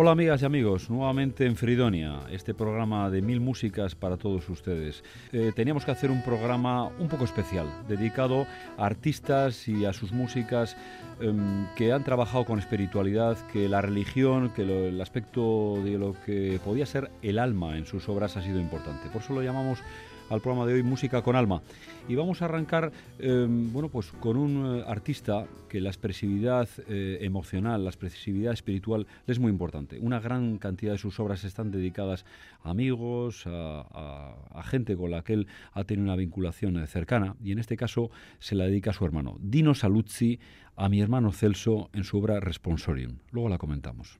Hola amigas y amigos, nuevamente en Fridonia, este programa de mil músicas para todos ustedes. Eh, teníamos que hacer un programa un poco especial, dedicado a artistas y a sus músicas em, que han trabajado con espiritualidad, que la religión, que el aspecto de lo que podía ser el alma en sus obras ha sido importante. Por eso lo llamamos al programa de hoy Música con Alma. Y vamos a arrancar em, bueno, pues con un eh, artista que la expresividad eh, emocional, la expresividad espiritual es muy importante. Una gran cantidad de sus obras están dedicadas a amigos, a, gente con la que él ha tenido una vinculación eh, cercana y en este caso se la dedica a su hermano. Dino Saluzzi, a mi hermano Celso en su obra Responsorium. Luego la comentamos.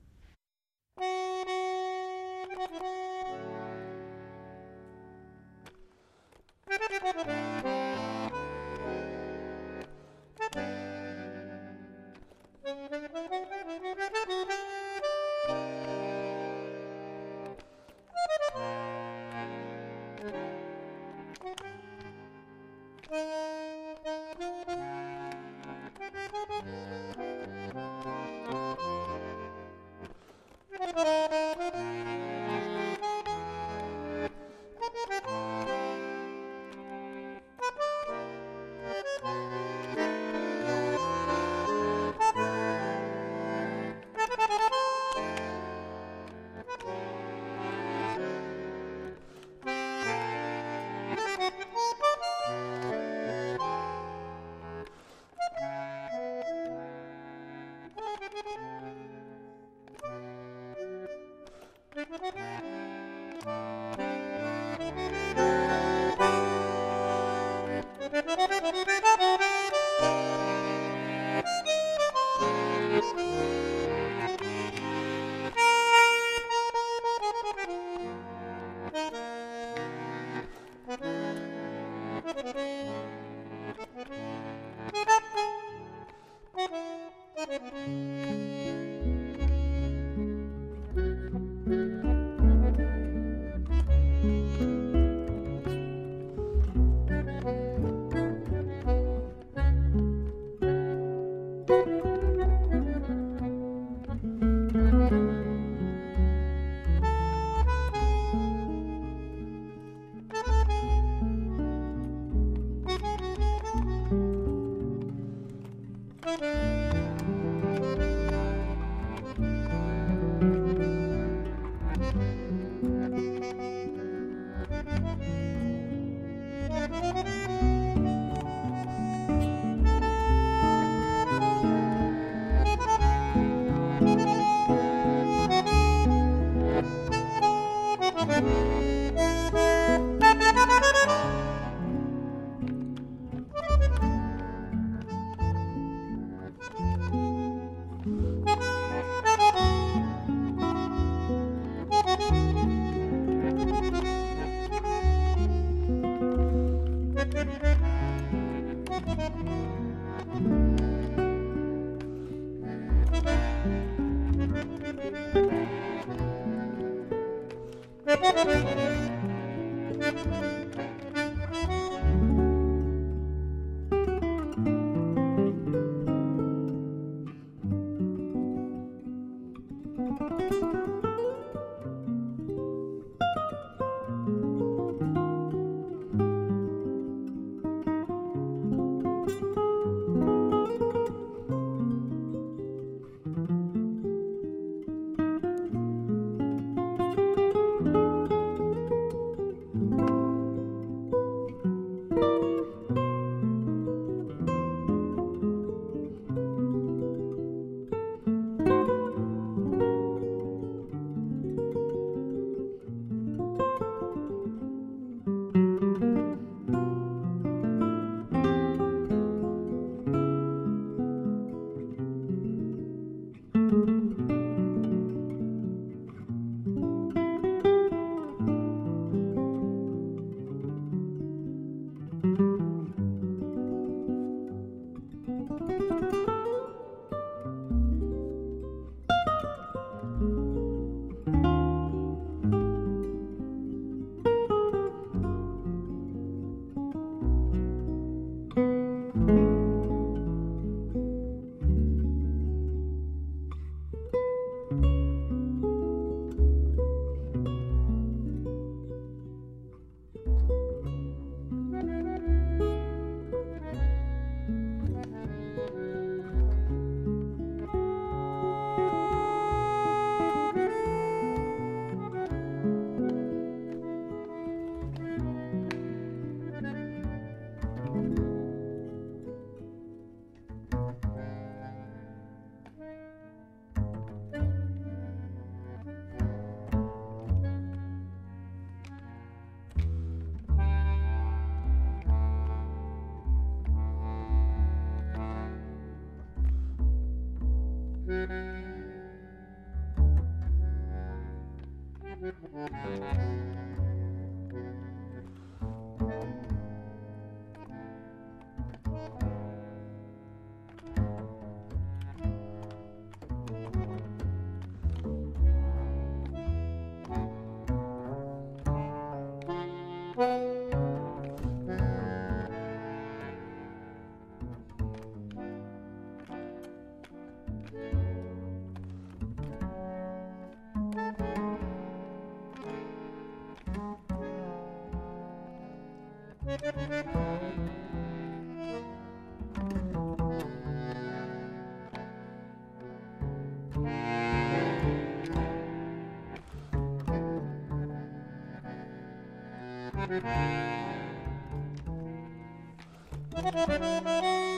Thank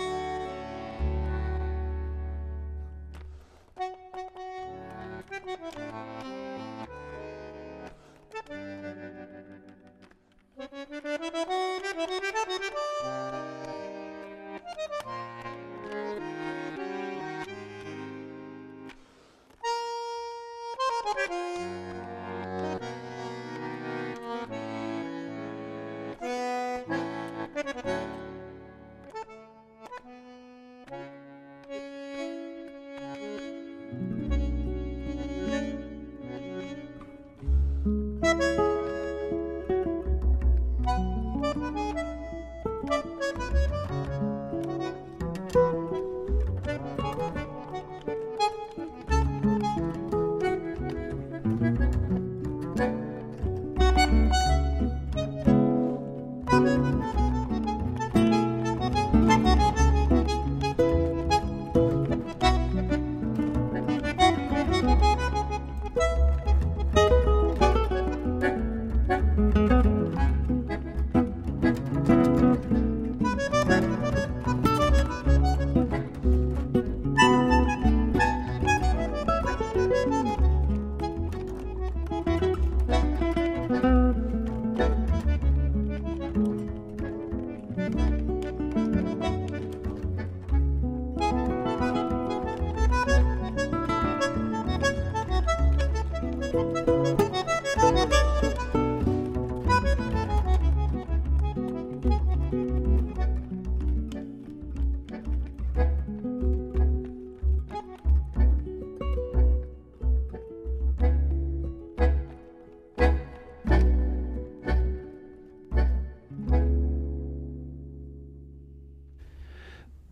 you.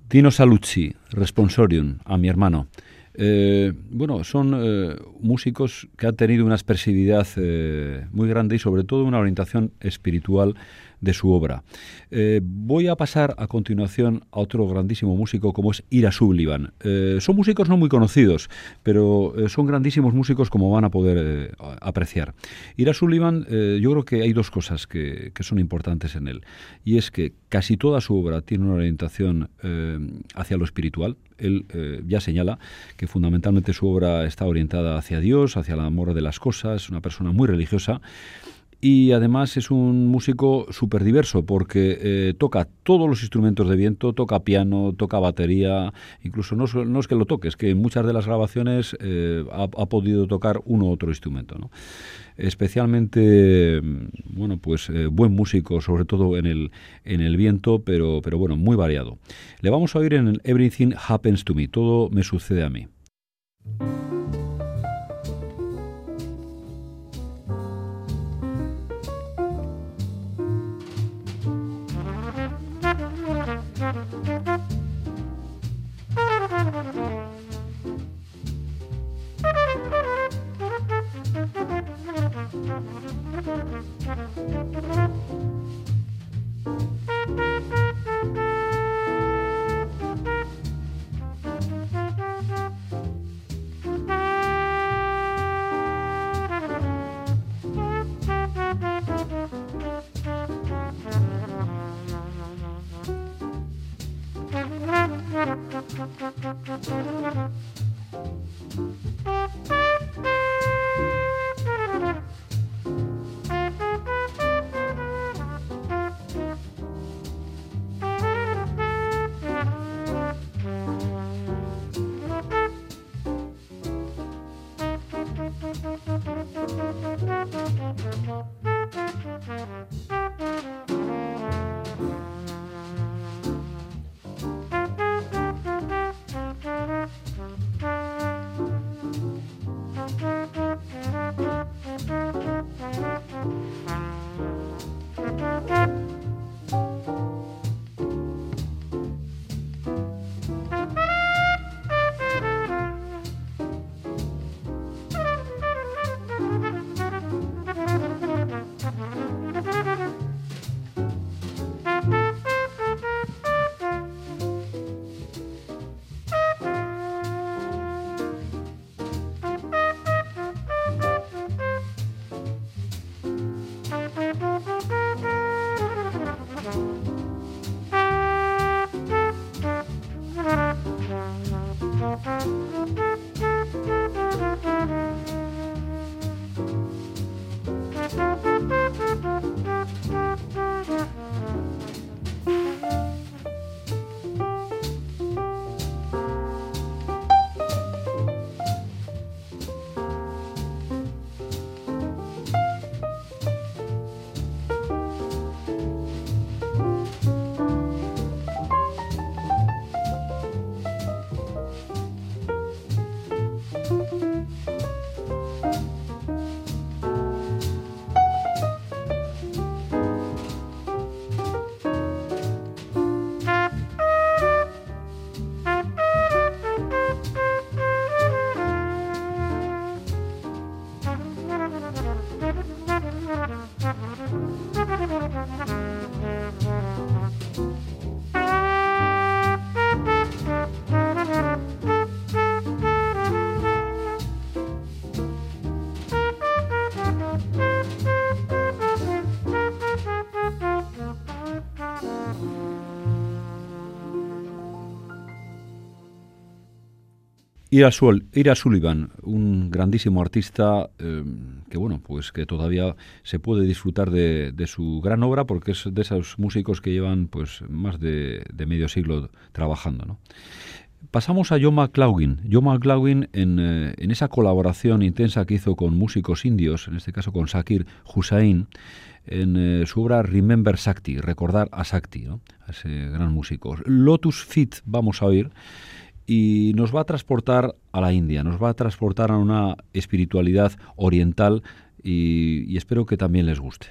Dino Saluzzi, Responsorium, a mi hermano. Eh, bueno, son eh, músicos que han tenido una expresividad eh, muy grande y sobre todo una orientación espiritual de su obra. Eh, voy a pasar a continuación a otro grandísimo músico como es Ira Sullivan. Eh, son músicos no muy conocidos, pero eh, son grandísimos músicos como van a poder apreciar. Ira Sullivan, yo creo que hay dos cosas que, que, son importantes en él, y es que casi toda su obra tiene una orientación hacia lo espiritual. Él ya señala que fundamentalmente su obra está orientada hacia Dios, hacia el amor de las cosas, una persona muy religiosa y además es un músico súper diverso porque eh, toca todos los instrumentos de viento, toca piano, toca batería, incluso no, no es que lo toque, es que en muchas de las grabaciones eh, ha, podido tocar uno u otro instrumento. ¿no? Especialmente, bueno, pues eh, buen músico, sobre todo en el, en el viento, pero, pero bueno, muy variado. Le vamos a oír en Everything Happens to Me, todo me sucede a mí. Ira, Sullivan, un grandísimo artista eh, que bueno, pues que todavía se puede disfrutar de, su gran obra porque es de esos músicos que llevan pues más de, medio siglo trabajando. Pasamos a John McLaughlin. John McLaughlin en, eh, en, esa colaboración intensa que hizo con músicos indios, en este caso con Sakir Hussain, en eh, su obra Remember Sakti, recordar a Sakti, a ese gran músico. Lotus Fit vamos a oír y nos va a transportar a la India, nos va a transportar a una espiritualidad oriental y, espero que también les guste.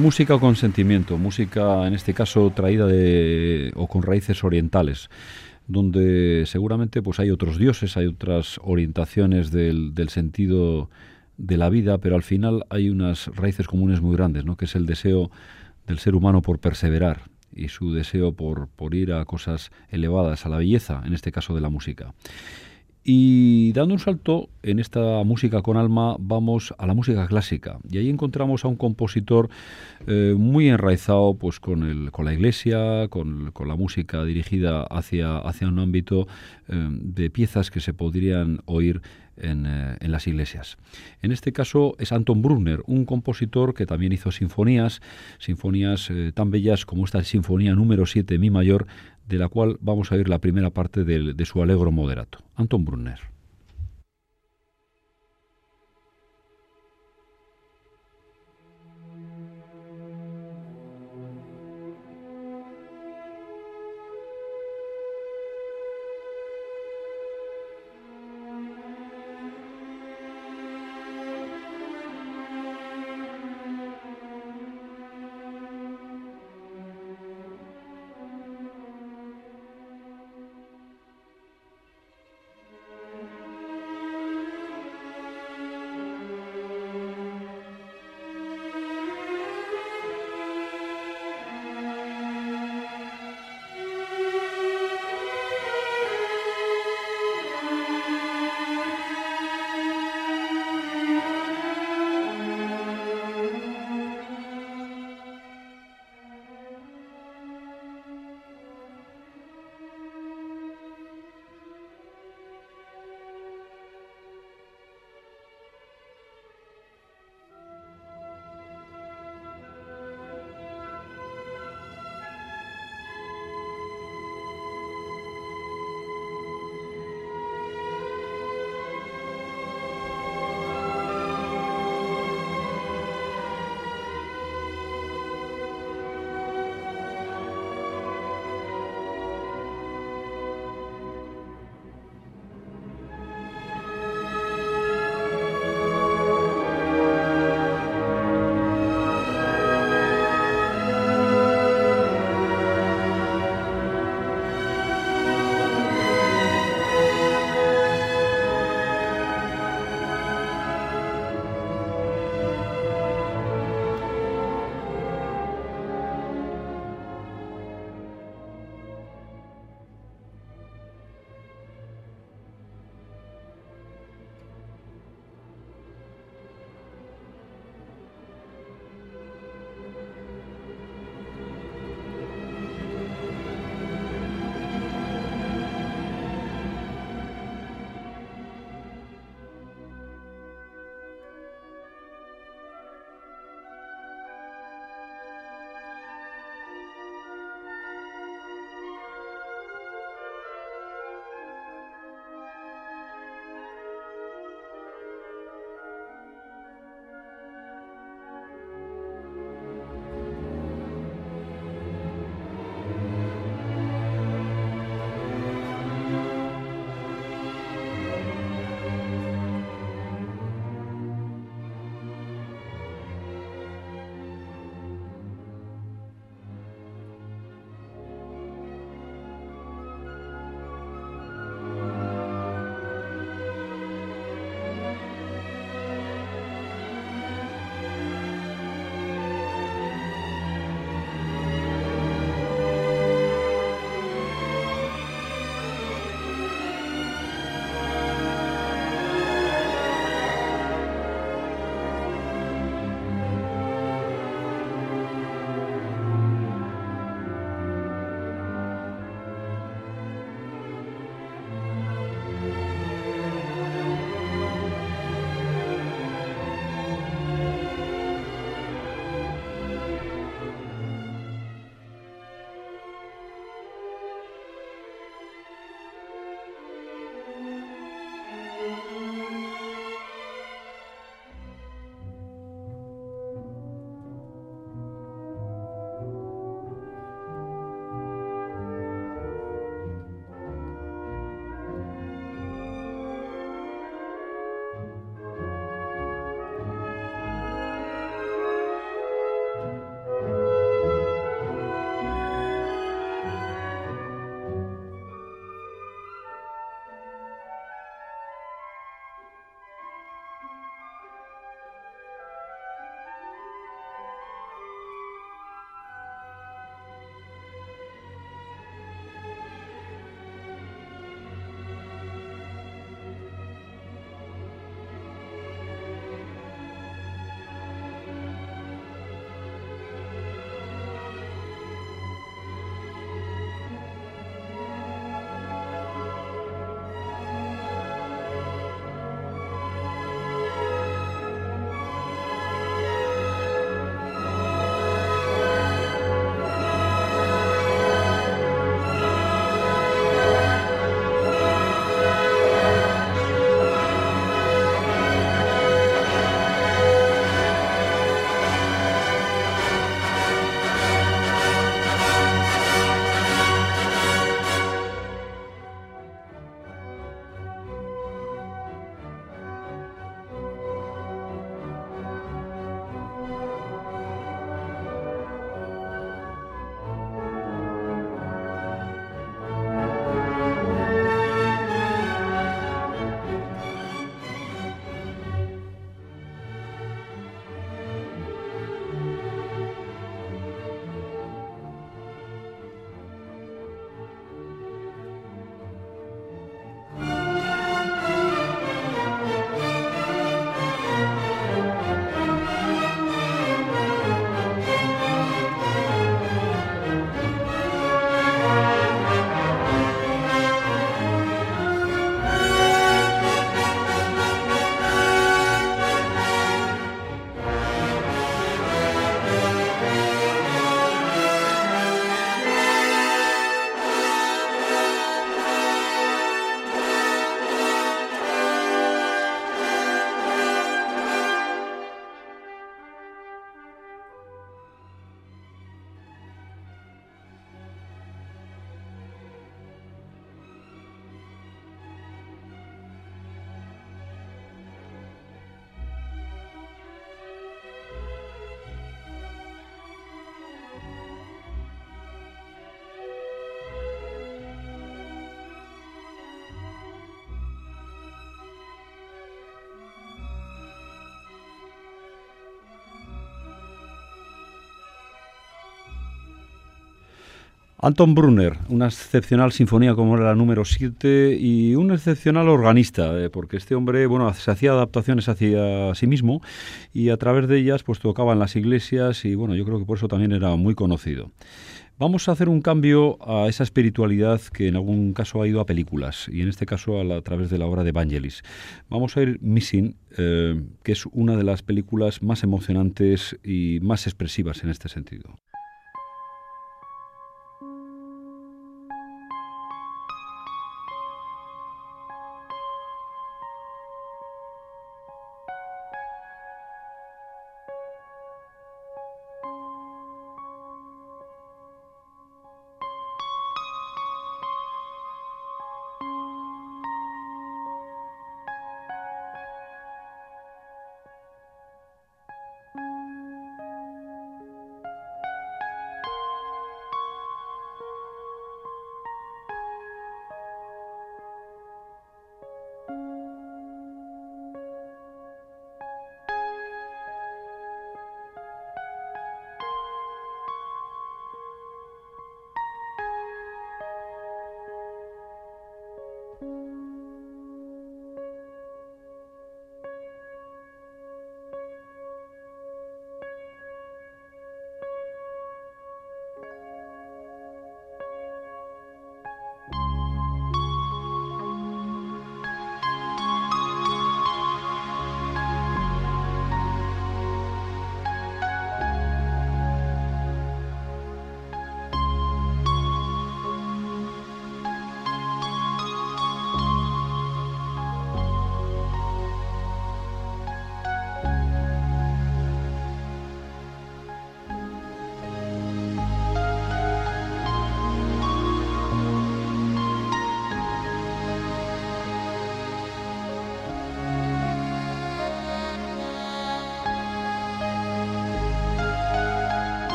Música con sentimiento, música en este caso traída de o con raíces orientales, donde seguramente pues hay otros dioses, hay otras orientaciones del, del sentido de la vida, pero al final hay unas raíces comunes muy grandes, ¿no? que es el deseo del ser humano por perseverar y su deseo por, por ir a cosas elevadas, a la belleza, en este caso de la música. Y dando un salto en esta música con alma, vamos a la música clásica. Y ahí encontramos a un compositor eh, muy enraizado pues, con, el, con la iglesia, con, la música dirigida hacia, hacia un ámbito eh, de piezas que se podrían oír eh, en, las iglesias. En este caso es Anton Brunner, un compositor que también hizo sinfonías, sinfonías tan bellas como esta Sinfonía número 7 Mi mayor de la cual vamos a oír la primera parte de, de su Alegro moderato. Anton Brunner. Anton Brunner, una excepcional sinfonía como era la número 7 y un excepcional organista, eh, porque este hombre, bueno, se hacía adaptaciones hacia sí mismo y a través de ellas pues tocaba en las iglesias y bueno, yo creo que por eso también era muy conocido. Vamos a hacer un cambio a esa espiritualidad que en algún caso ha ido a películas y en este caso a, través de la obra de Vangelis. Vamos a ir Missing, eh, que es una de las películas más emocionantes y más expresivas en este sentido.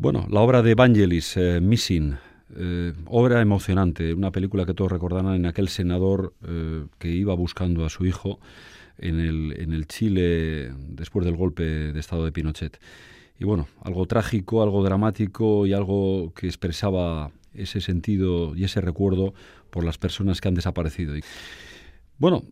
Bueno, la obra de Evangelis, eh, Missing, eh, obra emocionante, una película que todos recordarán en aquel senador eh, que iba buscando a su hijo en el, en el Chile después del golpe de Estado de Pinochet. Y bueno, algo trágico, algo dramático y algo que expresaba ese sentido y ese recuerdo por las personas que han desaparecido. Bueno,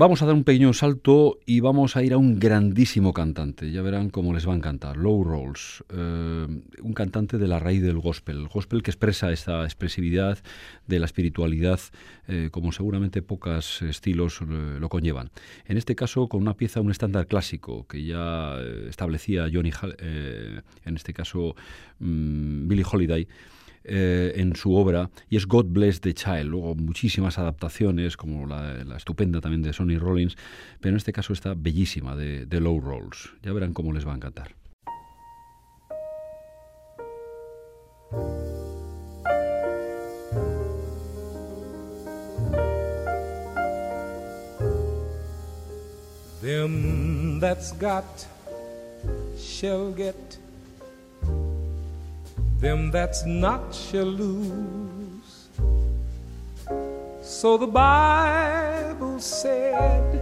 Vamos a dar un pequeño salto y vamos a ir a un grandísimo cantante. Ya verán cómo les va a encantar. Low Rolls, eh, un cantante de la raíz del gospel. El gospel que expresa esta expresividad de la espiritualidad eh, como seguramente pocos estilos eh, lo conllevan. En este caso con una pieza, un estándar clásico que ya establecía Johnny, en este caso mm, Billy Holiday eh, en su obra y es God Bless the Child. Luego muchísimas adaptaciones, como la, estupenda también de Sonny Rollins, pero en este caso está bellísima de, Low Rolls. Ya verán cómo les va a encantar. Them that's get them that's not shall lose. So the Bible said,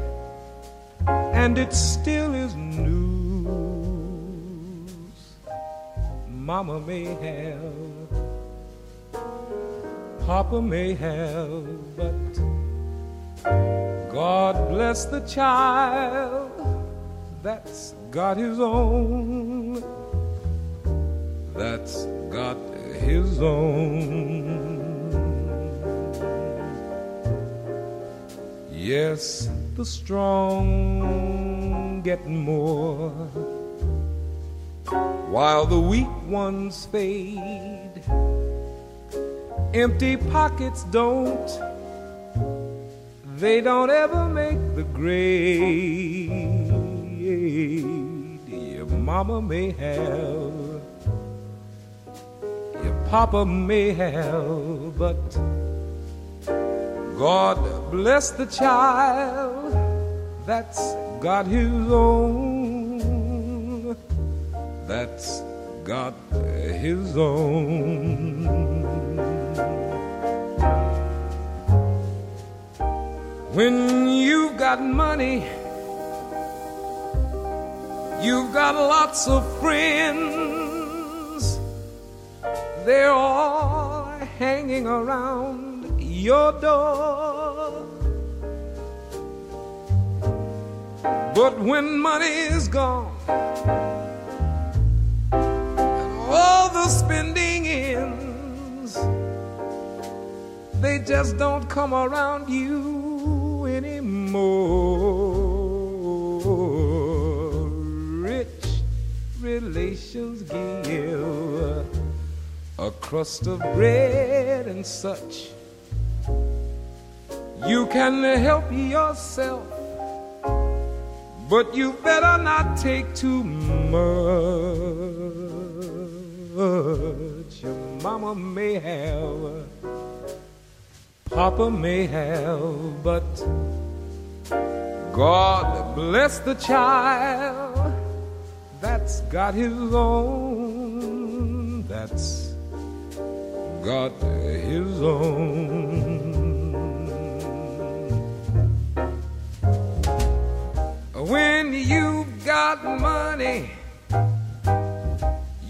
and it still is news. Mama may have, Papa may have, but God bless the child that's got his own. That's got his own. Yes, the strong get more, while the weak ones fade. Empty pockets don't, they don't ever make the grade. Your mama may have Papa may have, but God bless the child that's got his own. That's got his own. When you've got money, you've got lots of friends they're all hanging around your door. But when money is gone and all the spending ends, they just don't come around you anymore. Rich relations give a crust of bread and such. You can help yourself, but you better not take too much. Your mama may have, Papa may have, but God bless the child that's got his own. That's got his own. When you've got money,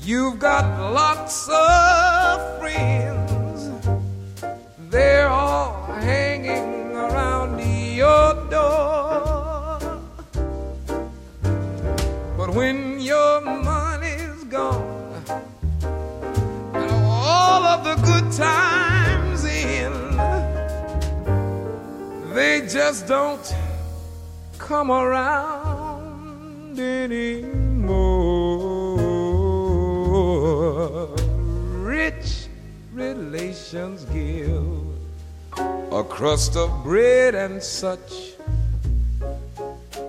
you've got lots of friends. They're all times in. They just don't come around anymore. Rich relations give a crust of bread and such.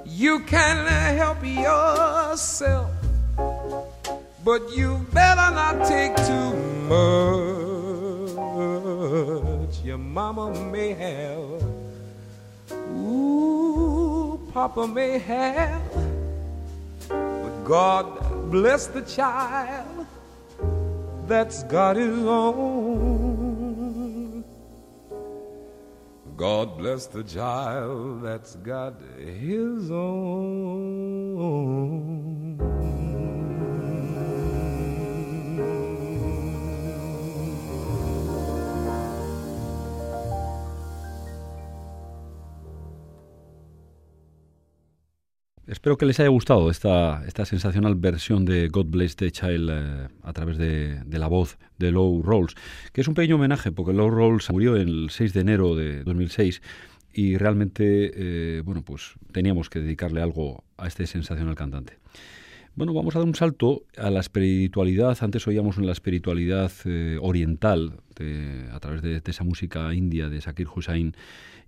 You can help yourself but you better not take too much. Your mama may have, ooh, Papa may have, but God bless the child that's got his own. God bless the child that's got his own. Espero que les haya gustado esta, esta sensacional versión de God Bless the Child eh, a través de, la voz de Low Rolls, que es un pequeño homenaje porque Low Rolls murió el 6 de enero de 2006 y realmente, eh, bueno, pues teníamos que dedicarle algo a este sensacional cantante. Bueno, vamos a dar un salto a la espiritualidad. Antes oíamos en la espiritualidad eh, oriental, a través de, esa música india de Sakir Hussain.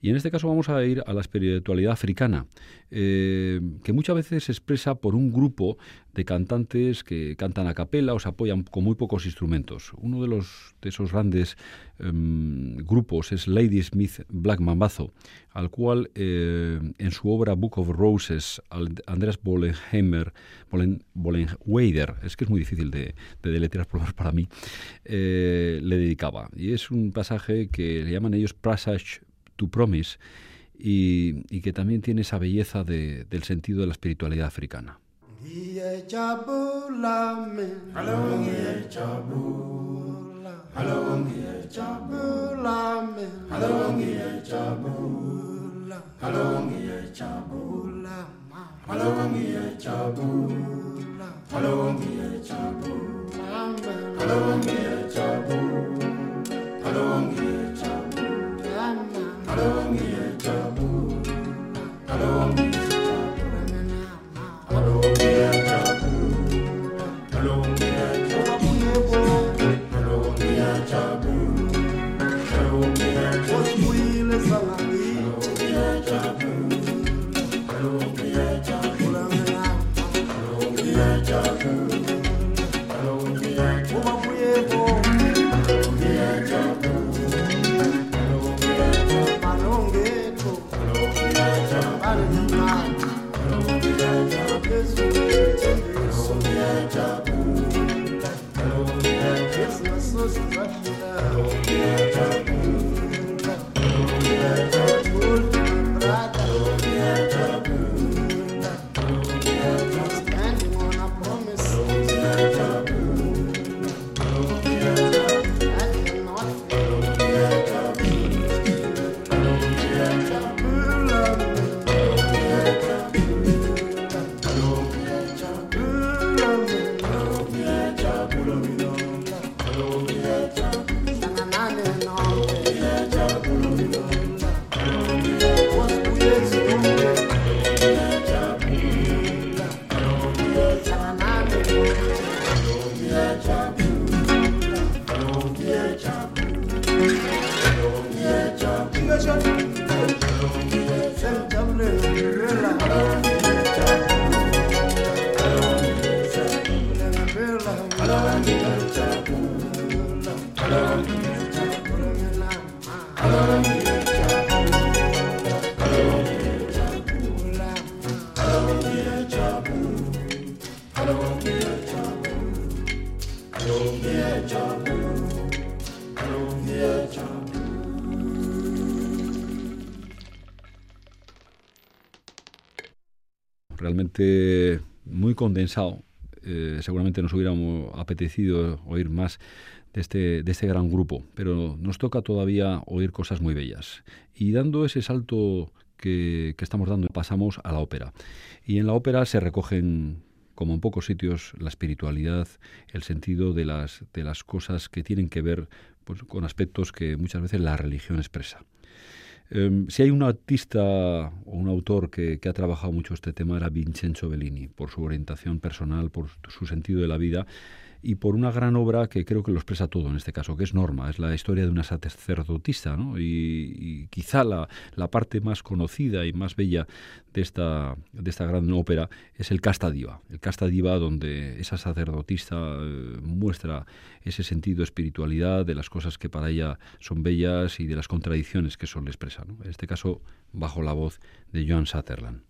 Y en este caso vamos a ir a la espiritualidad africana, eh, que muchas veces se expresa por un grupo de cantantes que cantan a capela o se apoyan con muy pocos instrumentos. Uno de, los, de esos grandes em, grupos es Lady Smith Black Mambazo, al cual eh, en su obra Book of Roses, Andreas Bollenheimer, Bollenweider, es que es muy difícil de, de deletrear por lo menos para mí, eh, le dedicaba. Y es un pasaje que le llaman ellos Passage to Promise y, y que también tiene esa belleza de, del sentido de la espiritualidad africana. Realmente condensado. Eh, seguramente nos hubiéramos apetecido oír más de este, de este gran grupo, pero nos toca todavía oír cosas muy bellas. Y dando ese salto que, que estamos dando, pasamos a la ópera. Y en la ópera se recogen como en pocos sitios, la espiritualidad, el sentido de las, de las cosas que tienen que ver pues, con aspectos que muchas veces la religión expresa. Em, si hay un artista o un autor que, que, ha trabajado mucho este tema era Vincenzo Bellini, por su orientación personal, por su sentido de la vida y por una gran obra que creo que lo expresa todo en este caso, que es Norma, es la historia de una sacerdotisa, ¿no? y, quizá la, la, parte más conocida y más bella de esta, de esta gran ópera es el Casta Diva, el Casta Diva donde esa sacerdotisa eh, muestra ese sentido de espiritualidad, de las cosas que para ella son bellas y de las contradicciones que son le expresa, en este caso bajo la voz de Joan Sutherland.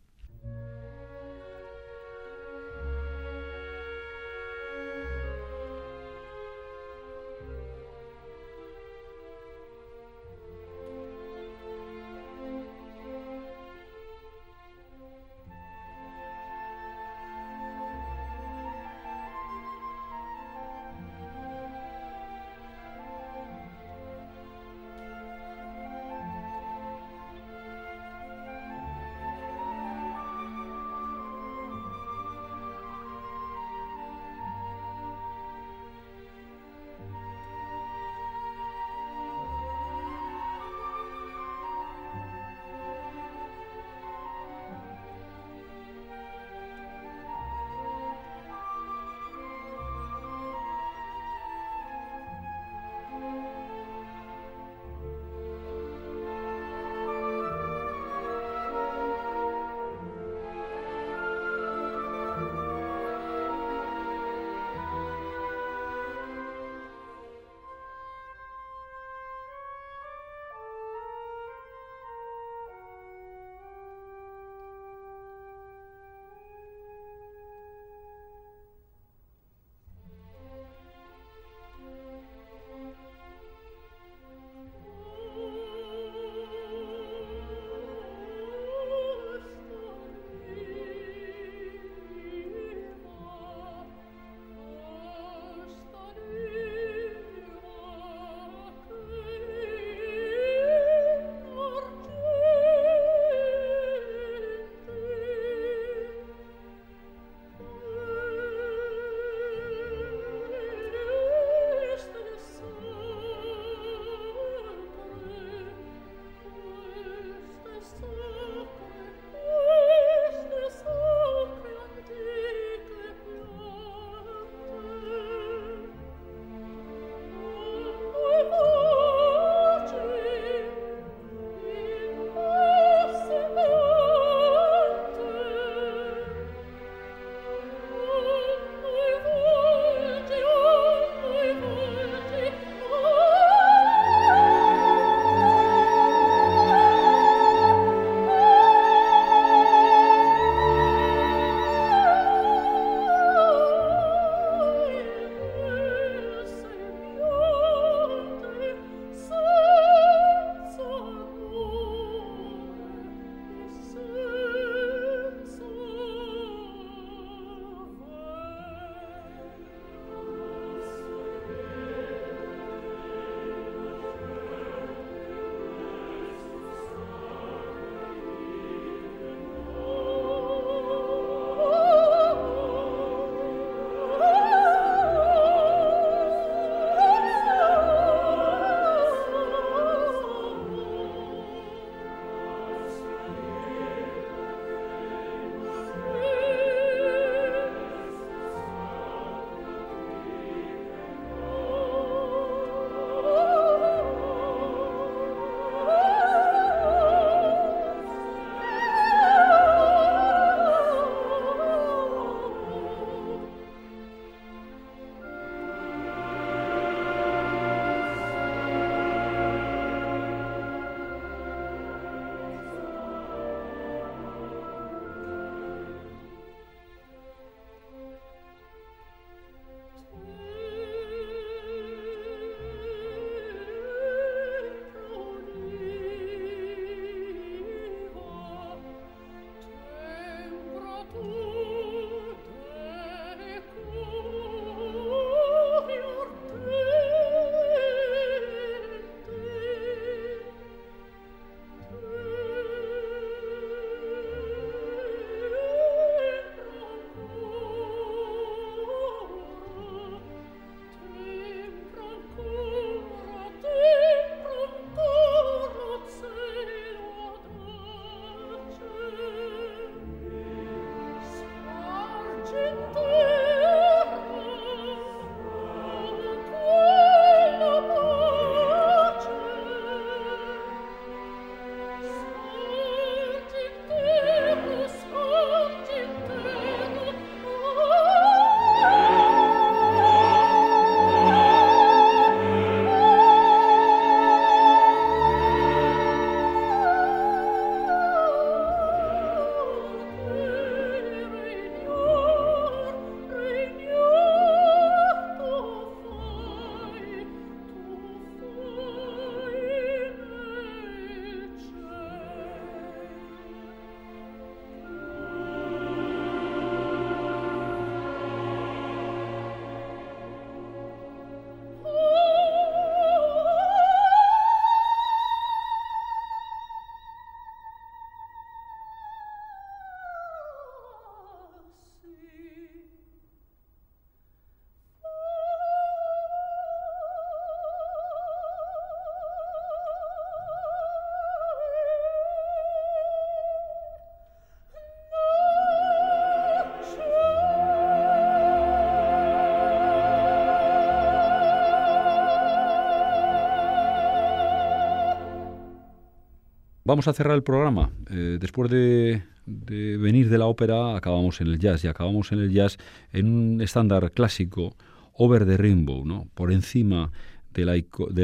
Vamos a cerrar el programa. Eh, después de, venir de la ópera, acabamos en el jazz y acabamos en el jazz en un estándar clásico, Over the Rainbow, ¿no? por encima del,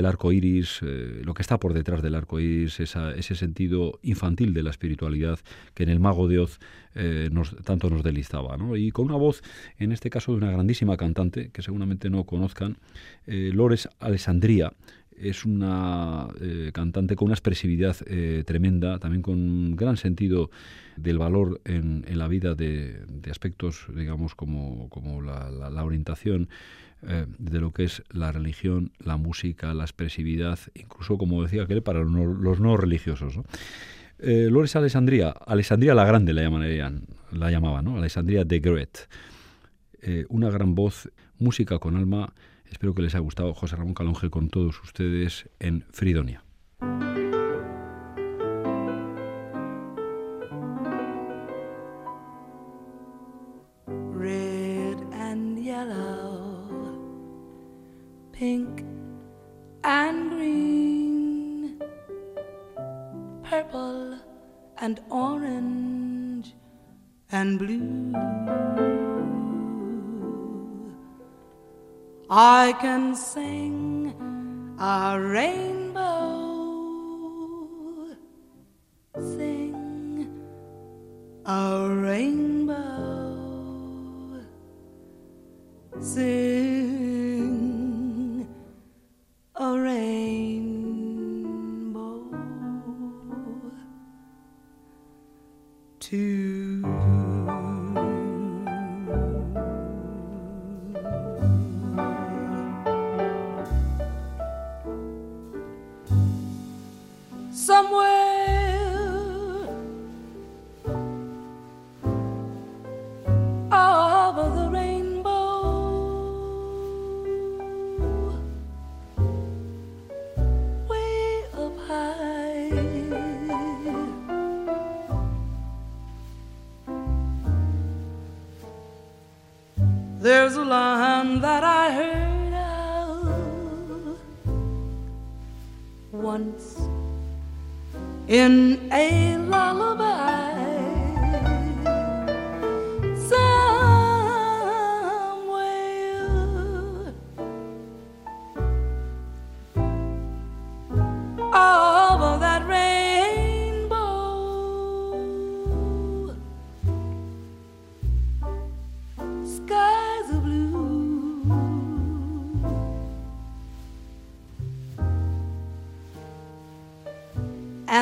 arco iris, eh, lo que está por detrás del arco iris, ese sentido infantil de la espiritualidad que en el Mago de Oz eh, tanto nos delistaba. Y con una voz, en este caso de una grandísima cantante, que seguramente no conozcan, Lores Alessandria, es una eh, cantante con una expresividad eh, tremenda, también con un gran sentido del valor en, la vida de, aspectos, digamos, como, como la, orientación eh, de lo que es la religión, la música, la expresividad, incluso, como decía aquel, para los no, religiosos. ¿no? Lores Alessandria, Alessandria la Grande la, llamarían, la llamaban, ¿no? Alessandria de Great. una gran voz, música con alma, Espero que les haya gustado José Ramón Calonge con todos ustedes en Fridonia. Red and yellow, pink and green, purple and orange and blue. I can sing a rainbow, sing a rainbow, sing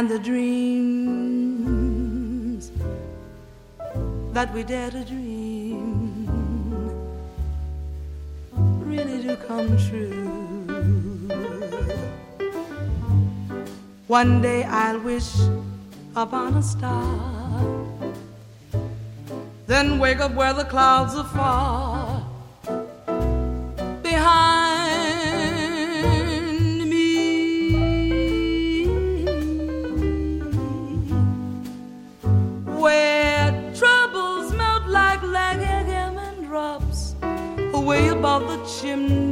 and the dreams that we dare to dream really do come true. One day I'll wish upon a star, then wake up where the clouds are far behind above the